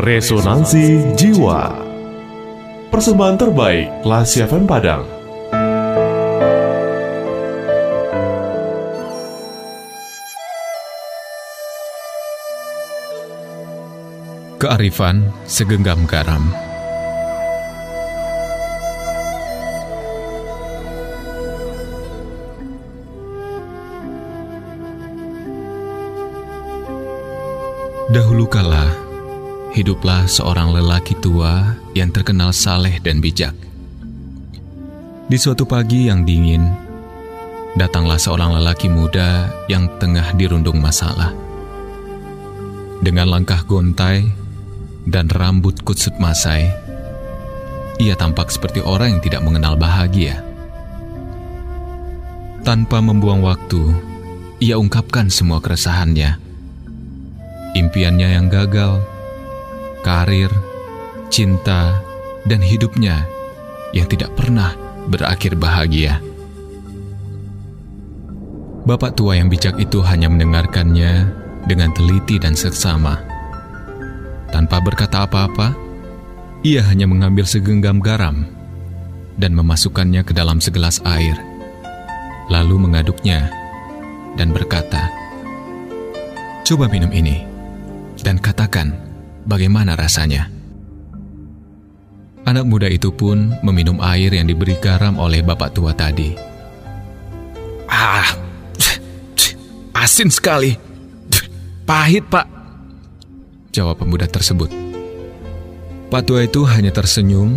Resonansi Jiwa. Persembahan terbaik Lasi FM Padang. Kearifan segenggam garam. Dahulu kala, hiduplah seorang lelaki tua yang terkenal saleh dan bijak. Di suatu pagi yang dingin, datanglah seorang lelaki muda yang tengah dirundung masalah. Dengan langkah gontai dan rambut kutsut masai, ia tampak seperti orang yang tidak mengenal bahagia. Tanpa membuang waktu, ia ungkapkan semua keresahannya. Impiannya yang gagal, karir, cinta, dan hidupnya yang tidak pernah berakhir bahagia. Bapak tua yang bijak itu hanya mendengarkannya dengan teliti dan seksama. Tanpa berkata apa-apa, ia hanya mengambil segenggam garam dan memasukkannya ke dalam segelas air, lalu mengaduknya dan berkata, "Coba minum ini dan katakan bagaimana rasanya." Anak muda itu pun meminum air yang diberi garam oleh bapak tua tadi. Ah, asin sekali. Pahit, Pak. Jawab pemuda tersebut. Pak tua itu hanya tersenyum,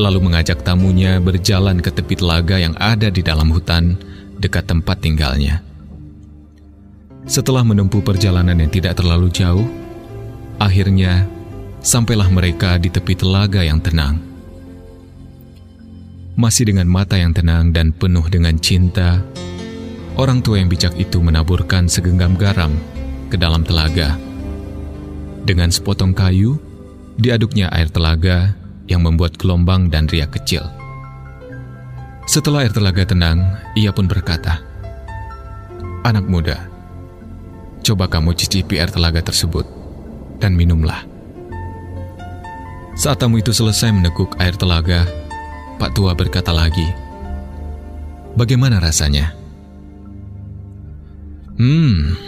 lalu mengajak tamunya berjalan ke tepi telaga yang ada di dalam hutan dekat tempat tinggalnya. Setelah menempuh perjalanan yang tidak terlalu jauh, akhirnya sampailah mereka di tepi telaga yang tenang. Masih dengan mata yang tenang dan penuh dengan cinta, orang tua yang bijak itu menaburkan segenggam garam ke dalam telaga. Dengan sepotong kayu, diaduknya air telaga yang membuat gelombang dan riak kecil. Setelah air telaga tenang, ia pun berkata, "Anak muda, coba kamu cicipi air telaga tersebut dan minumlah." Saat tamu itu selesai meneguk air telaga, Pak Tua berkata lagi, "Bagaimana rasanya?" "Hmm,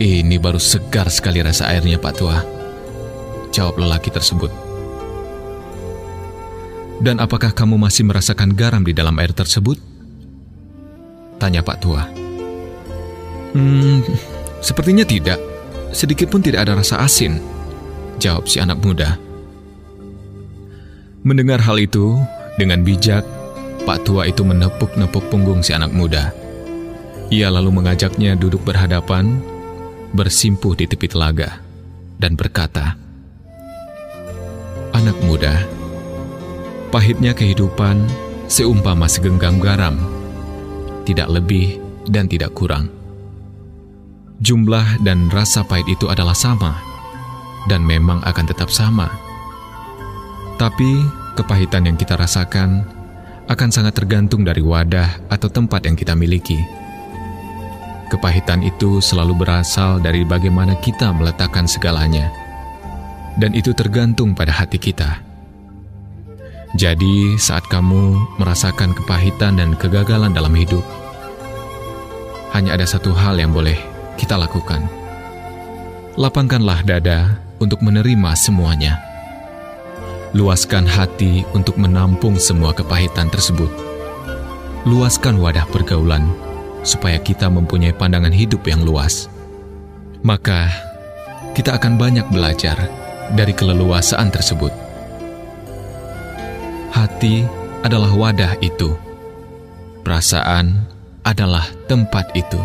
ini baru segar sekali rasa airnya, Pak Tua." Jawab lelaki tersebut. "Dan apakah kamu masih merasakan garam di dalam air tersebut?" Tanya Pak Tua. "Hmm, sepertinya tidak. Sedikit pun tidak ada rasa asin." Jawab si anak muda. Mendengar hal itu, dengan bijak, Pak Tua itu menepuk-nepuk punggung si anak muda. Ia lalu mengajaknya duduk berhadapan, bersimpuh di tepi telaga, dan berkata, Anak muda, pahitnya kehidupan seumpama segenggam garam, tidak lebih dan tidak kurang. Jumlah dan rasa pahit itu adalah sama, dan memang akan tetap sama. Tapi kepahitan yang kita rasakan akan sangat tergantung dari wadah atau tempat yang kita miliki. Kepahitan itu selalu berasal dari bagaimana kita meletakkan segalanya, dan itu tergantung pada hati kita. Jadi, saat kamu merasakan kepahitan dan kegagalan dalam hidup, hanya ada satu hal yang boleh kita lakukan: lapangkanlah dada untuk menerima semuanya luaskan hati untuk menampung semua kepahitan tersebut. Luaskan wadah pergaulan supaya kita mempunyai pandangan hidup yang luas. Maka, kita akan banyak belajar dari keleluasaan tersebut. Hati adalah wadah itu. Perasaan adalah tempat itu.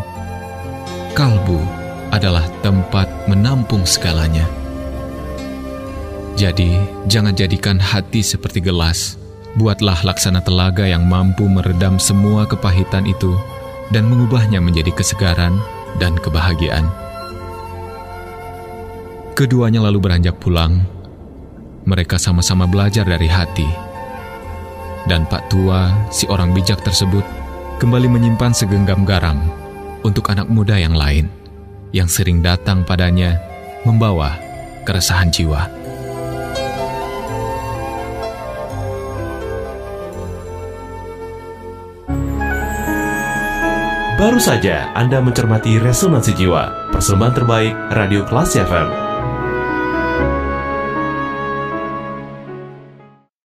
Kalbu adalah tempat menampung segalanya. Jadi, jangan jadikan hati seperti gelas. Buatlah laksana telaga yang mampu meredam semua kepahitan itu dan mengubahnya menjadi kesegaran dan kebahagiaan. Keduanya lalu beranjak pulang. Mereka sama-sama belajar dari hati. Dan Pak Tua, si orang bijak tersebut, kembali menyimpan segenggam garam untuk anak muda yang lain yang sering datang padanya membawa keresahan jiwa. Baru saja Anda mencermati Resonansi Jiwa, persembahan terbaik Radio Klasi FM.